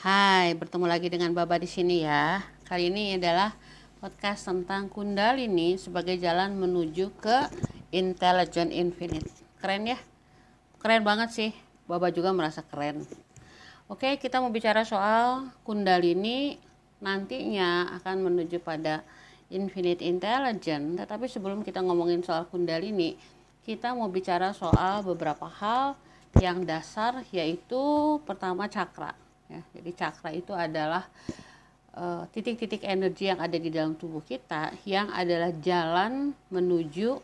Hai, bertemu lagi dengan Baba di sini ya. Kali ini adalah podcast tentang Kundalini sebagai jalan menuju ke Intelligent Infinite. Keren ya? Keren banget sih. Baba juga merasa keren. Oke, kita mau bicara soal Kundalini nantinya akan menuju pada Infinite Intelligent. Tetapi sebelum kita ngomongin soal Kundalini, kita mau bicara soal beberapa hal yang dasar yaitu pertama cakra ya. Jadi cakra itu adalah eh, titik-titik uh, energi yang ada di dalam tubuh kita yang adalah jalan menuju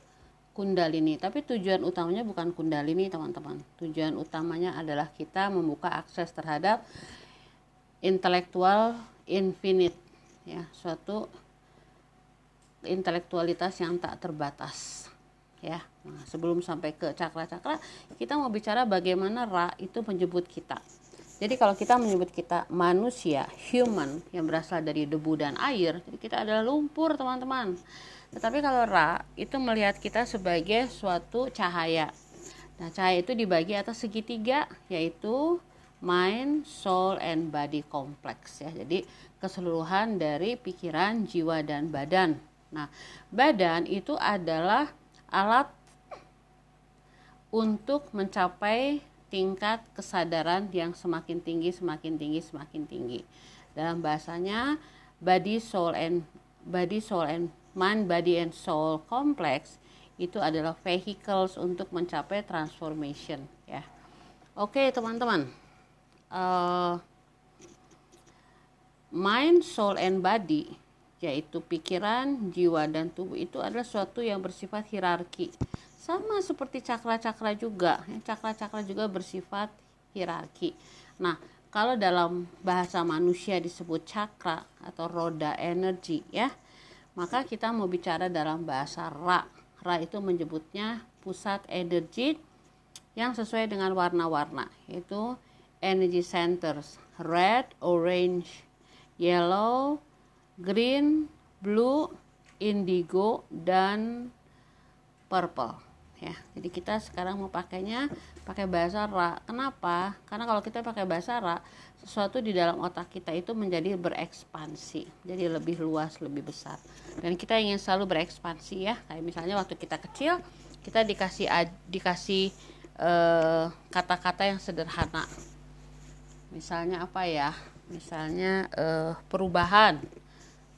kundalini. Tapi tujuan utamanya bukan kundalini, teman-teman. Tujuan utamanya adalah kita membuka akses terhadap intelektual infinite ya, suatu intelektualitas yang tak terbatas ya. Nah, sebelum sampai ke cakra-cakra, kita mau bicara bagaimana Ra itu menyebut kita. Jadi kalau kita menyebut kita manusia, human yang berasal dari debu dan air, jadi kita adalah lumpur, teman-teman. Tetapi kalau Ra itu melihat kita sebagai suatu cahaya. Nah, cahaya itu dibagi atas segitiga yaitu mind, soul, and body complex ya. Jadi keseluruhan dari pikiran, jiwa dan badan. Nah, badan itu adalah alat untuk mencapai tingkat kesadaran yang semakin tinggi, semakin tinggi, semakin tinggi. Dalam bahasanya body soul and body soul and mind body and soul complex itu adalah vehicles untuk mencapai transformation ya. Oke teman-teman, uh, mind, soul and body yaitu pikiran, jiwa dan tubuh itu adalah suatu yang bersifat hierarki. Sama seperti cakra-cakra juga, cakra-cakra juga bersifat hierarki. Nah, kalau dalam bahasa manusia disebut cakra atau roda energi ya, maka kita mau bicara dalam bahasa Ra. Ra itu menyebutnya pusat energi yang sesuai dengan warna-warna, yaitu energy centers, red, orange, yellow, green, blue, indigo, dan purple. Ya, jadi kita sekarang mau pakainya pakai bahasa ra. Kenapa? Karena kalau kita pakai bahasa ra, sesuatu di dalam otak kita itu menjadi berekspansi, jadi lebih luas, lebih besar. Dan kita ingin selalu berekspansi ya. Kayak misalnya waktu kita kecil, kita dikasih dikasih eh, kata-kata uh, yang sederhana. Misalnya apa ya? Misalnya uh, perubahan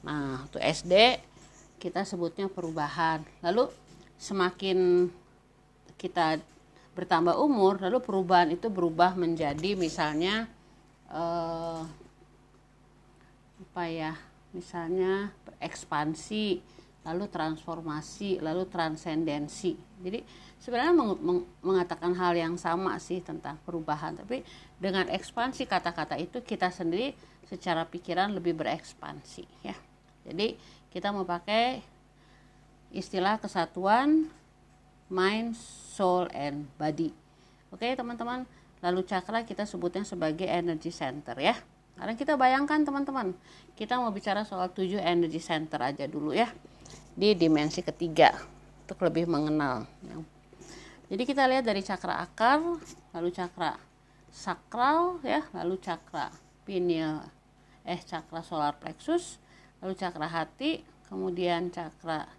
Nah, untuk SD kita sebutnya perubahan. Lalu semakin kita bertambah umur, lalu perubahan itu berubah menjadi misalnya eh, apa ya? Misalnya ekspansi, lalu transformasi, lalu transendensi. Jadi sebenarnya meng meng mengatakan hal yang sama sih tentang perubahan, tapi dengan ekspansi kata-kata itu kita sendiri secara pikiran lebih berekspansi ya. Jadi kita mau pakai istilah kesatuan mind, soul, and body. Oke teman-teman, lalu cakra kita sebutnya sebagai energy center ya. Sekarang kita bayangkan teman-teman, kita mau bicara soal tujuh energy center aja dulu ya. Di dimensi ketiga, untuk lebih mengenal. Jadi kita lihat dari cakra akar, lalu cakra sakral ya, lalu cakra pineal, eh cakra solar plexus, lalu cakra hati, kemudian cakra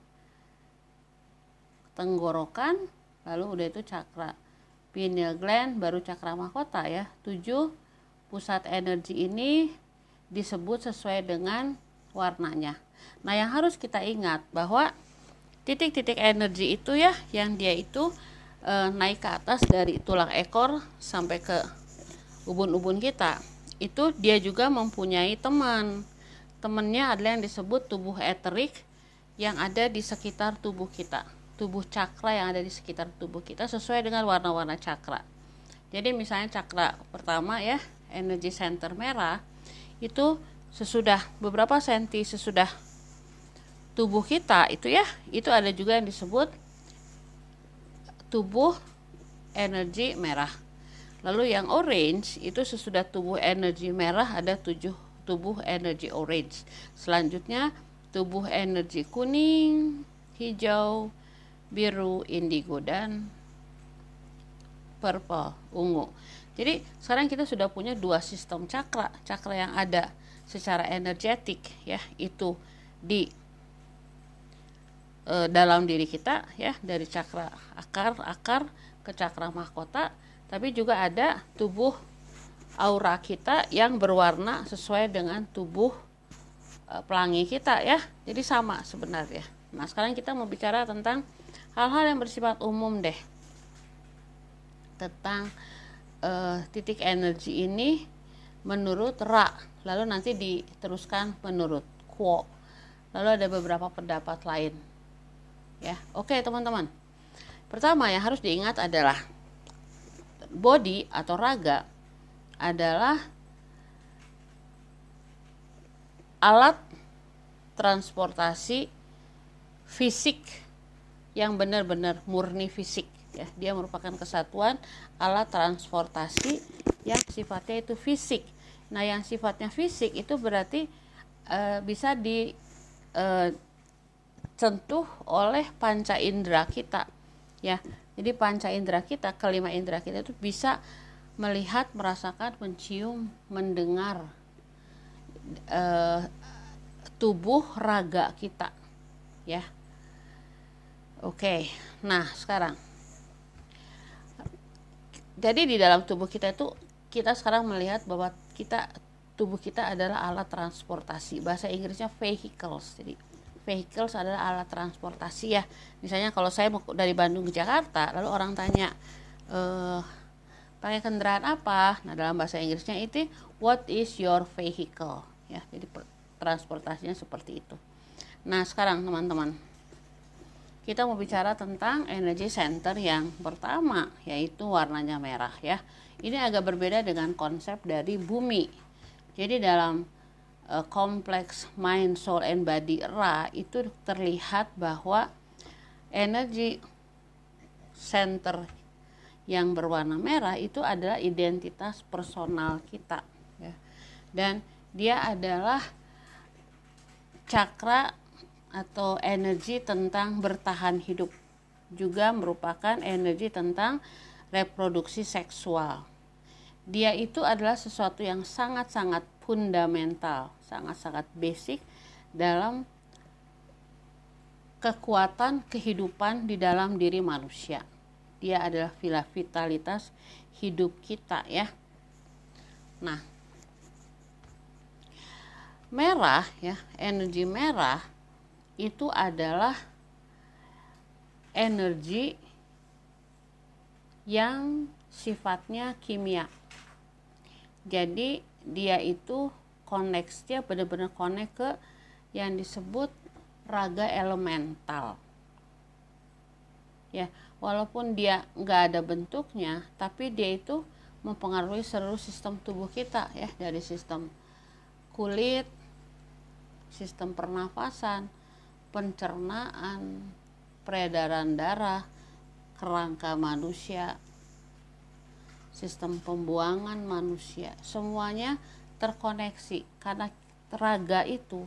tenggorokan, lalu udah itu cakra pineal gland, baru cakra mahkota ya. Tujuh pusat energi ini disebut sesuai dengan warnanya. Nah, yang harus kita ingat bahwa titik-titik energi itu ya yang dia itu e, naik ke atas dari tulang ekor sampai ke ubun-ubun kita. Itu dia juga mempunyai teman temennya adalah yang disebut tubuh eterik yang ada di sekitar tubuh kita tubuh cakra yang ada di sekitar tubuh kita sesuai dengan warna-warna cakra jadi misalnya cakra pertama ya energy center merah itu sesudah beberapa senti sesudah tubuh kita itu ya itu ada juga yang disebut tubuh energi merah lalu yang orange itu sesudah tubuh energi merah ada tujuh tubuh energi orange. Selanjutnya tubuh energi kuning, hijau, biru, indigo dan purple, ungu. Jadi sekarang kita sudah punya dua sistem cakra, cakra yang ada secara energetik ya itu di e, dalam diri kita ya dari cakra akar akar ke cakra mahkota, tapi juga ada tubuh aura kita yang berwarna sesuai dengan tubuh e, pelangi kita ya. Jadi sama sebenarnya. Nah, sekarang kita mau bicara tentang hal-hal yang bersifat umum deh. Tentang uh, titik energi ini menurut Ra, lalu nanti diteruskan menurut Quo. Lalu ada beberapa pendapat lain. Ya, oke teman-teman. Pertama yang harus diingat adalah body atau raga adalah alat transportasi fisik yang benar-benar murni fisik ya. Dia merupakan kesatuan alat transportasi yang sifatnya itu fisik. Nah yang sifatnya fisik itu berarti e, bisa disentuh e, oleh panca indera kita ya. Jadi panca indera kita kelima indera kita itu bisa melihat merasakan mencium mendengar e, tubuh raga kita ya oke nah sekarang. Jadi di dalam tubuh kita itu kita sekarang melihat bahwa kita tubuh kita adalah alat transportasi. Bahasa Inggrisnya vehicles. Jadi vehicles adalah alat transportasi ya. Misalnya kalau saya mau dari Bandung ke Jakarta lalu orang tanya eh, pakai kendaraan apa? Nah dalam bahasa Inggrisnya itu what is your vehicle? Ya jadi transportasinya seperti itu. Nah sekarang teman-teman kita mau bicara tentang energy center yang pertama yaitu warnanya merah ya. Ini agak berbeda dengan konsep dari bumi. Jadi dalam uh, kompleks mind, soul and body Ra itu terlihat bahwa energi center yang berwarna merah itu adalah identitas personal kita ya. Dan dia adalah cakra atau energi tentang bertahan hidup juga merupakan energi tentang reproduksi seksual. Dia itu adalah sesuatu yang sangat-sangat fundamental, sangat-sangat basic dalam kekuatan kehidupan di dalam diri manusia. Dia adalah vitalitas hidup kita ya. Nah, merah ya, energi merah itu adalah energi yang sifatnya kimia. Jadi dia itu koneksinya benar-benar konek ke yang disebut raga elemental. Ya, walaupun dia nggak ada bentuknya, tapi dia itu mempengaruhi seluruh sistem tubuh kita ya dari sistem kulit, sistem pernafasan, pencernaan, peredaran darah, kerangka manusia, sistem pembuangan manusia, semuanya terkoneksi karena raga itu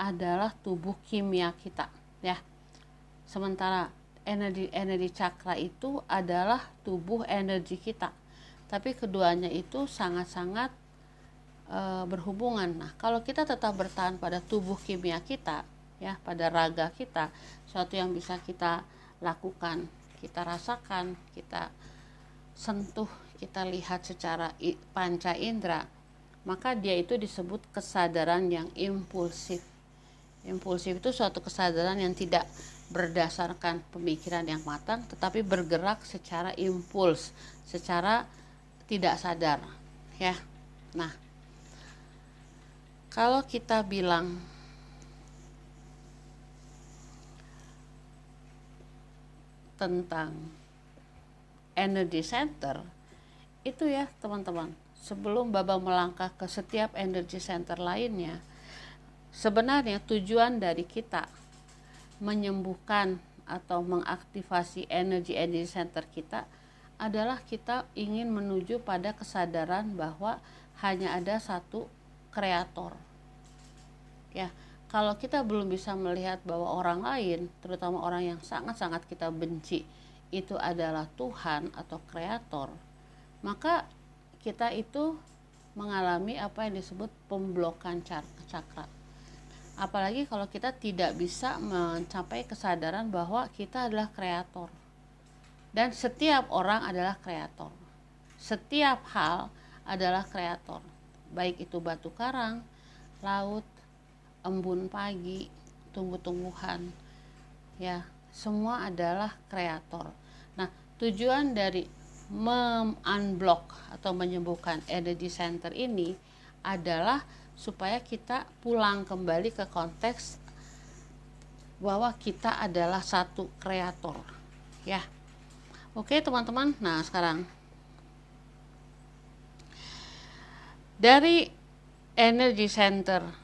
adalah tubuh kimia kita, ya. Sementara energi energi cakra itu adalah tubuh energi kita. Tapi keduanya itu sangat-sangat e, berhubungan. Nah, kalau kita tetap bertahan pada tubuh kimia kita, ya pada raga kita suatu yang bisa kita lakukan kita rasakan kita sentuh kita lihat secara panca indera maka dia itu disebut kesadaran yang impulsif. Impulsif itu suatu kesadaran yang tidak berdasarkan pemikiran yang matang tetapi bergerak secara impuls secara tidak sadar ya. Nah kalau kita bilang tentang energy center itu ya teman-teman. Sebelum Baba melangkah ke setiap energy center lainnya sebenarnya tujuan dari kita menyembuhkan atau mengaktifasi energi energy center kita adalah kita ingin menuju pada kesadaran bahwa hanya ada satu kreator. Ya kalau kita belum bisa melihat bahwa orang lain, terutama orang yang sangat-sangat kita benci, itu adalah Tuhan atau Kreator, maka kita itu mengalami apa yang disebut pemblokan cakra. Apalagi kalau kita tidak bisa mencapai kesadaran bahwa kita adalah kreator. Dan setiap orang adalah kreator. Setiap hal adalah kreator. Baik itu batu karang, laut, embun pagi, tumbuh-tumbuhan. Ya, semua adalah kreator. Nah, tujuan dari unblock atau menyembuhkan energy center ini adalah supaya kita pulang kembali ke konteks bahwa kita adalah satu kreator ya oke teman-teman nah sekarang dari energy center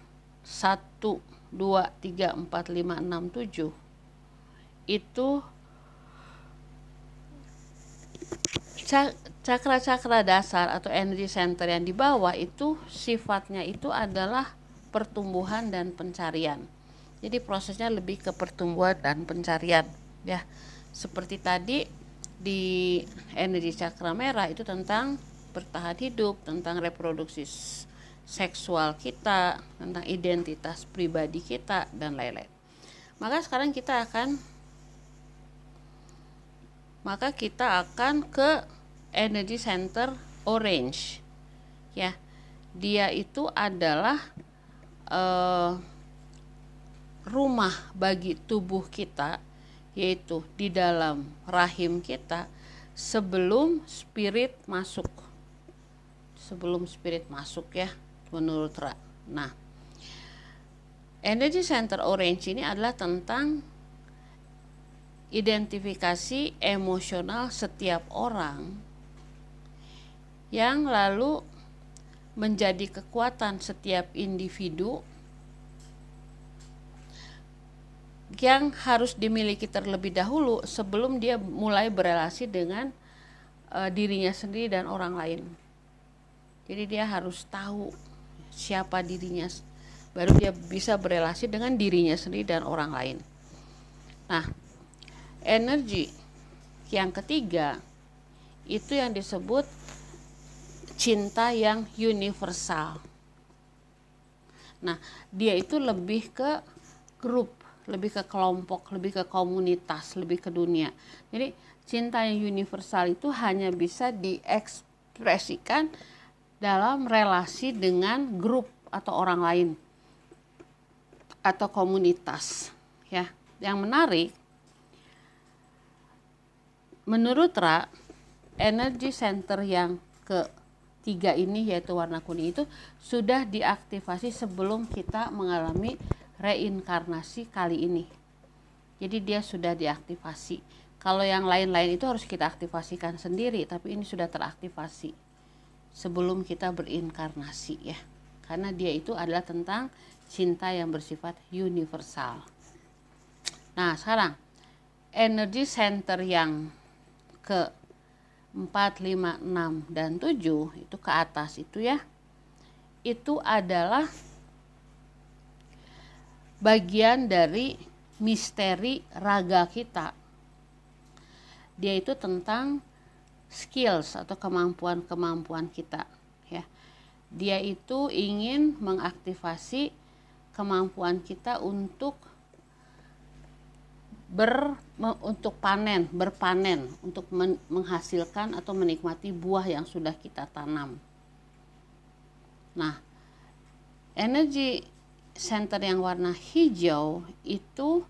1 2 3 4 5 6 7 itu cakra-cakra dasar atau energy center yang di bawah itu sifatnya itu adalah pertumbuhan dan pencarian. Jadi prosesnya lebih ke pertumbuhan dan pencarian ya. Seperti tadi di energi cakra merah itu tentang bertahan hidup, tentang reproduksi seksual kita, tentang identitas pribadi kita dan lain-lain. Maka sekarang kita akan maka kita akan ke energy center orange. Ya dia itu adalah uh, rumah bagi tubuh kita yaitu di dalam rahim kita sebelum spirit masuk. Sebelum spirit masuk ya menurut Ra. Nah, energy center orange ini adalah tentang identifikasi emosional setiap orang yang lalu menjadi kekuatan setiap individu yang harus dimiliki terlebih dahulu sebelum dia mulai berelasi dengan uh, dirinya sendiri dan orang lain. Jadi dia harus tahu siapa dirinya baru dia bisa berelasi dengan dirinya sendiri dan orang lain. Nah, energi yang ketiga itu yang disebut cinta yang universal. Nah, dia itu lebih ke grup, lebih ke kelompok, lebih ke komunitas, lebih ke dunia. Jadi, cinta yang universal itu hanya bisa diekspresikan dalam relasi dengan grup atau orang lain atau komunitas, ya. Yang menarik menurut Ra, energi center yang ke tiga ini yaitu warna kuning itu sudah diaktifasi sebelum kita mengalami reinkarnasi kali ini. Jadi dia sudah diaktifasi. Kalau yang lain-lain itu harus kita aktifasikan sendiri, tapi ini sudah teraktivasi sebelum kita berinkarnasi ya. Karena dia itu adalah tentang cinta yang bersifat universal. Nah, sekarang energi center yang ke 4, 5, 6, dan 7 itu ke atas itu ya itu adalah bagian dari misteri raga kita dia itu tentang skills atau kemampuan-kemampuan kita ya dia itu ingin mengaktifasi kemampuan kita untuk ber untuk panen, berpanen, untuk men, menghasilkan atau menikmati buah yang sudah kita tanam. Nah, energi center yang warna hijau itu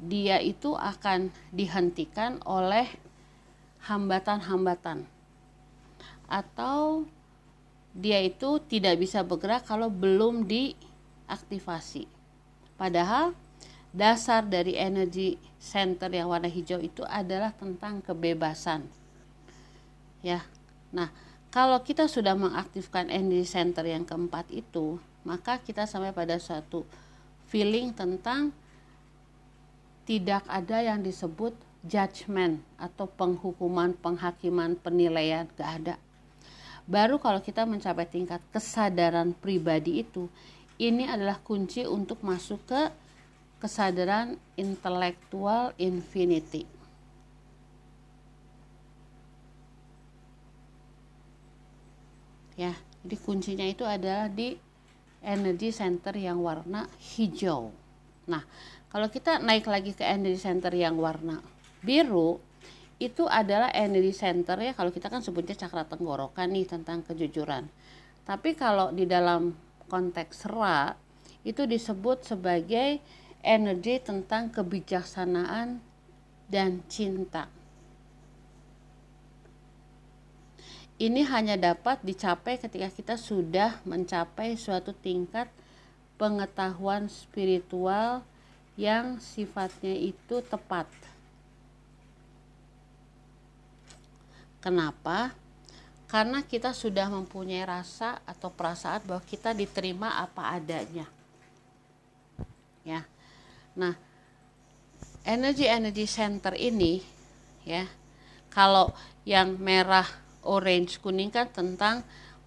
dia itu akan dihentikan oleh hambatan-hambatan atau dia itu tidak bisa bergerak kalau belum diaktifasi. Padahal dasar dari energi center yang warna hijau itu adalah tentang kebebasan. Ya. Nah, kalau kita sudah mengaktifkan energi center yang keempat itu, maka kita sampai pada suatu feeling tentang tidak ada yang disebut judgment atau penghukuman, penghakiman, penilaian, gak ada. Baru kalau kita mencapai tingkat kesadaran pribadi itu, ini adalah kunci untuk masuk ke kesadaran intelektual infinity. ya jadi kuncinya itu adalah di energy center yang warna hijau nah kalau kita naik lagi ke energy center yang warna biru itu adalah energy center ya kalau kita kan sebutnya cakra tenggorokan nih tentang kejujuran tapi kalau di dalam konteks ra itu disebut sebagai energi tentang kebijaksanaan dan cinta. Ini hanya dapat dicapai ketika kita sudah mencapai suatu tingkat pengetahuan spiritual yang sifatnya itu tepat. Kenapa? Karena kita sudah mempunyai rasa atau perasaan bahwa kita diterima apa adanya. Ya. Nah, energi-energi center ini ya, kalau yang merah, orange, kuning kan tentang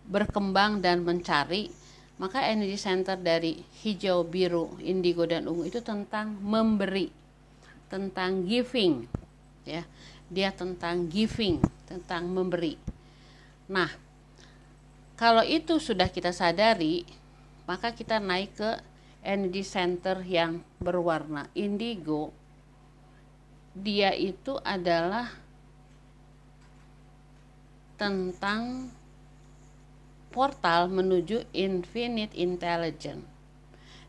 berkembang dan mencari, maka energi center dari hijau, biru, indigo dan ungu itu tentang memberi, tentang giving, ya. Dia tentang giving, tentang memberi. Nah, kalau itu sudah kita sadari, maka kita naik ke energy center yang berwarna indigo dia itu adalah tentang portal menuju infinite intelligence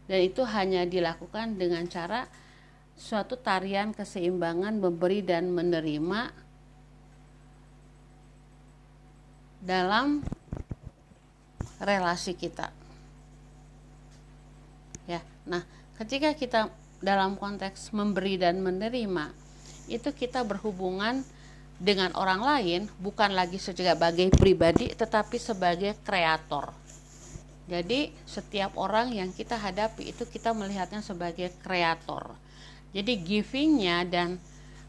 dan itu hanya dilakukan dengan cara suatu tarian keseimbangan memberi dan menerima dalam relasi kita. Ya nah ketika kita dalam konteks memberi dan menerima itu kita berhubungan dengan orang lain bukan lagi sebagai pribadi tetapi sebagai kreator. Jadi setiap orang yang kita hadapi itu kita melihatnya sebagai kreator. Jadi givingnya dan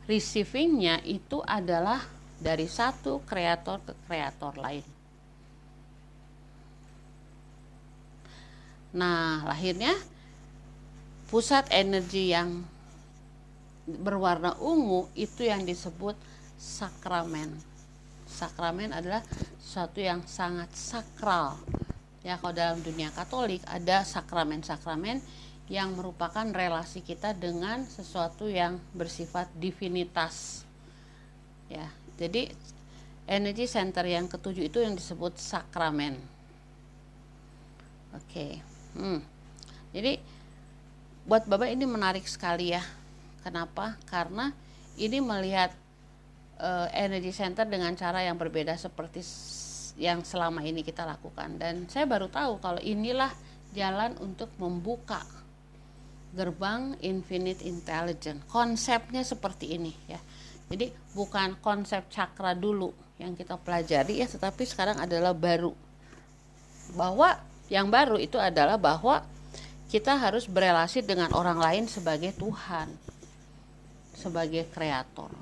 receivingnya itu adalah dari satu kreator ke kreator lain Nah, lahirnya pusat energi yang berwarna ungu itu yang disebut sakramen. Sakramen adalah sesuatu yang sangat sakral. Ya, kalau dalam dunia Katolik ada sakramen-sakramen yang merupakan relasi kita dengan sesuatu yang bersifat divinitas. Ya, jadi energi center yang ketujuh itu yang disebut sakramen. Oke. Okay. Hmm. Jadi buat Bapak ini menarik sekali ya. Kenapa? Karena ini melihat uh, energy center dengan cara yang berbeda seperti yang selama ini kita lakukan dan saya baru tahu kalau inilah jalan untuk membuka gerbang infinite intelligence. Konsepnya seperti ini ya. Jadi bukan konsep cakra dulu yang kita pelajari ya, tetapi sekarang adalah baru. Bahwa yang baru itu adalah bahwa kita harus berelasi dengan orang lain sebagai Tuhan, sebagai kreator.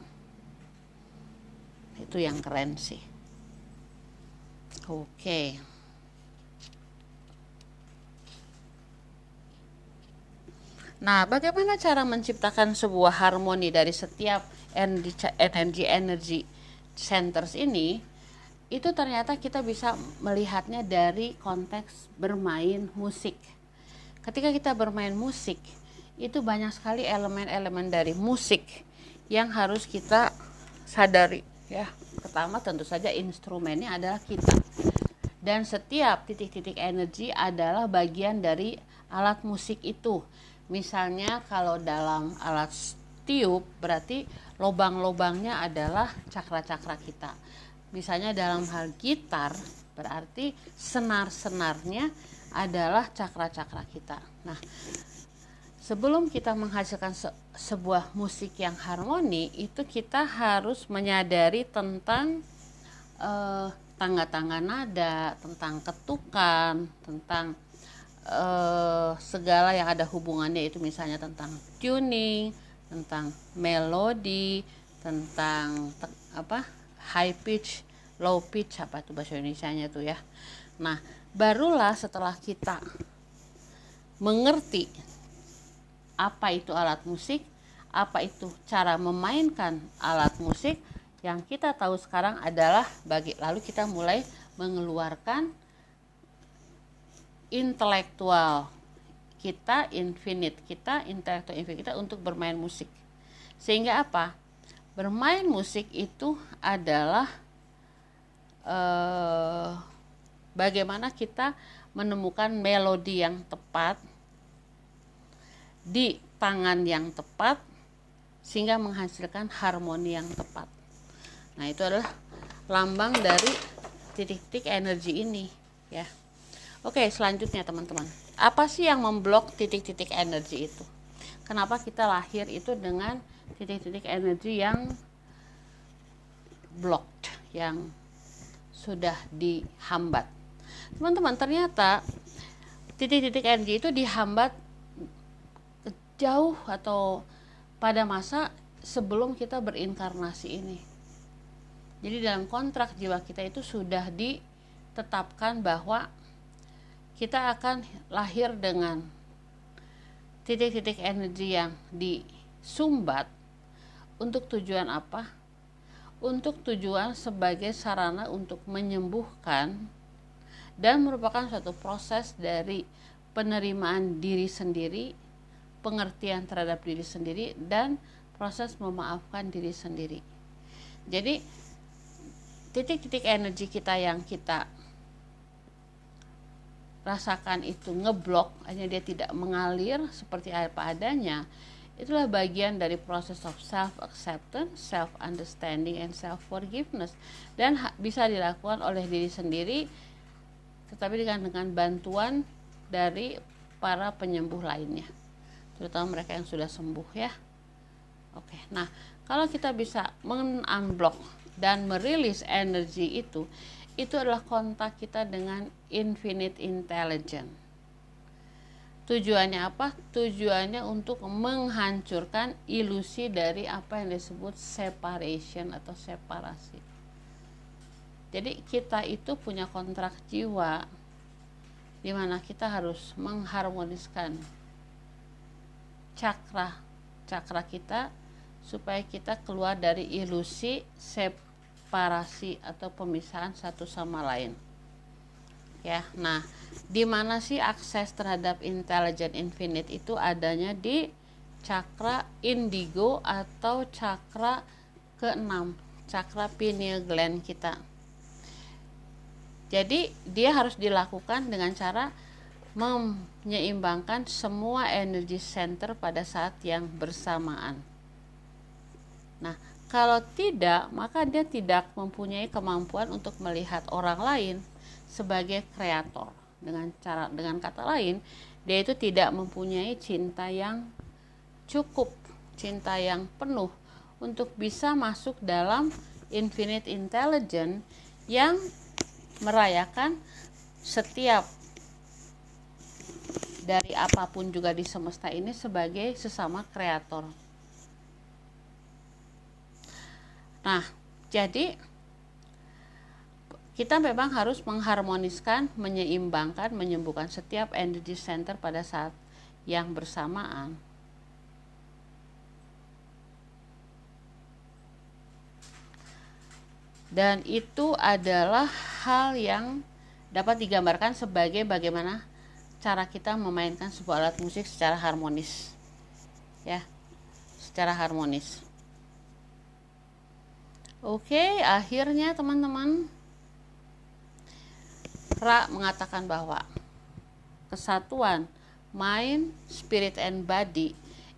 Itu yang keren sih. Oke. Nah, bagaimana cara menciptakan sebuah harmoni dari setiap energi-energi centers ini? itu ternyata kita bisa melihatnya dari konteks bermain musik. Ketika kita bermain musik, itu banyak sekali elemen-elemen dari musik yang harus kita sadari ya. Pertama tentu saja instrumennya adalah kita. Dan setiap titik-titik energi adalah bagian dari alat musik itu. Misalnya kalau dalam alat tiup berarti lobang-lobangnya adalah cakra-cakra kita misalnya dalam hal gitar berarti senar-senarnya adalah cakra-cakra kita. Nah, sebelum kita menghasilkan se sebuah musik yang harmoni, itu kita harus menyadari tentang tangga tangga-tangga nada, tentang ketukan, tentang uh, segala yang ada hubungannya itu misalnya tentang tuning, tentang melodi, tentang apa high pitch, low pitch apa tuh bahasa Indonesia-nya tuh ya. Nah, barulah setelah kita mengerti apa itu alat musik, apa itu cara memainkan alat musik, yang kita tahu sekarang adalah bagi lalu kita mulai mengeluarkan intelektual kita infinite kita intelektual infinite kita untuk bermain musik. Sehingga apa? Bermain musik itu adalah eh, bagaimana kita menemukan melodi yang tepat di tangan yang tepat sehingga menghasilkan harmoni yang tepat. Nah itu adalah lambang dari titik-titik energi ini ya. Oke selanjutnya teman-teman apa sih yang memblok titik-titik energi itu? Kenapa kita lahir itu dengan titik-titik energi yang blocked yang sudah dihambat? Teman-teman ternyata titik-titik energi itu dihambat jauh atau pada masa sebelum kita berinkarnasi ini. Jadi dalam kontrak jiwa kita itu sudah ditetapkan bahwa kita akan lahir dengan titik-titik energi yang disumbat untuk tujuan apa? Untuk tujuan sebagai sarana untuk menyembuhkan dan merupakan suatu proses dari penerimaan diri sendiri, pengertian terhadap diri sendiri dan proses memaafkan diri sendiri. Jadi titik-titik energi kita yang kita rasakan itu ngeblok hanya dia tidak mengalir seperti apa adanya itulah bagian dari proses of self acceptance, self understanding and self forgiveness dan bisa dilakukan oleh diri sendiri tetapi dengan dengan bantuan dari para penyembuh lainnya. Terutama mereka yang sudah sembuh ya. Oke nah kalau kita bisa mengunblock dan merilis energi itu itu adalah kontak kita dengan infinite intelligence. Tujuannya apa? Tujuannya untuk menghancurkan ilusi dari apa yang disebut separation atau separasi. Jadi kita itu punya kontrak jiwa di mana kita harus mengharmoniskan cakra cakra kita supaya kita keluar dari ilusi separasi separasi atau pemisahan satu sama lain. Ya, nah, di mana sih akses terhadap intelligent infinite itu adanya di cakra indigo atau cakra keenam, cakra pineal gland kita. Jadi, dia harus dilakukan dengan cara menyeimbangkan semua energi center pada saat yang bersamaan. Nah, kalau tidak, maka dia tidak mempunyai kemampuan untuk melihat orang lain sebagai kreator. Dengan cara dengan kata lain, dia itu tidak mempunyai cinta yang cukup, cinta yang penuh untuk bisa masuk dalam infinite intelligence yang merayakan setiap dari apa pun juga di semesta ini sebagai sesama kreator. Nah, jadi kita memang harus mengharmoniskan, menyeimbangkan, menyembuhkan setiap energy center pada saat yang bersamaan. Dan itu adalah hal yang dapat digambarkan sebagai bagaimana cara kita memainkan sebuah alat musik secara harmonis. Ya, secara harmonis. Oke, akhirnya teman-teman Ra mengatakan bahwa kesatuan mind, spirit and body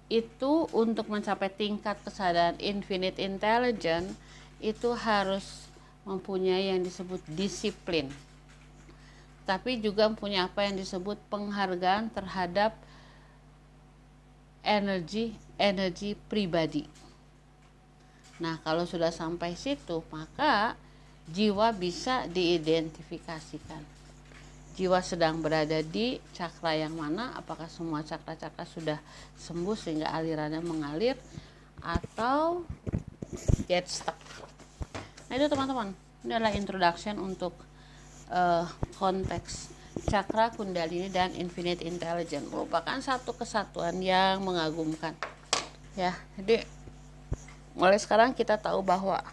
itu untuk mencapai tingkat kesadaran infinite intelligence itu harus mempunyai yang disebut disiplin. Tapi juga mempunyai apa yang disebut penghargaan terhadap energi energi pribadi Nah, kalau sudah sampai situ, maka jiwa bisa diidentifikasikan. Jiwa sedang berada di cakra yang mana? Apakah semua cakra-cakra sudah sembuh sehingga alirannya mengalir atau get stuck? Nah, itu teman-teman. Ini adalah introduction untuk uh, konteks cakra kundalini dan infinite intelligence merupakan satu kesatuan yang mengagumkan ya jadi mulai sekarang kita tahu bahwa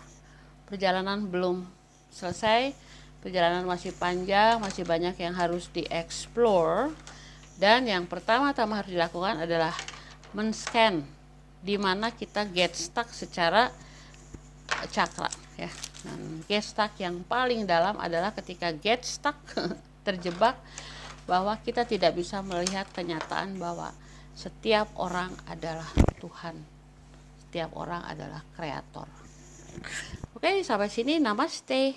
perjalanan belum selesai perjalanan masih panjang masih banyak yang harus dieksplor dan yang pertama-tama harus dilakukan adalah men-scan di mana kita get stuck secara cakra ya. Dan get stuck yang paling dalam adalah ketika get stuck terjebak bahwa kita tidak bisa melihat kenyataan bahwa setiap orang adalah Tuhan setiap orang adalah kreator. Oke sampai sini. Namaste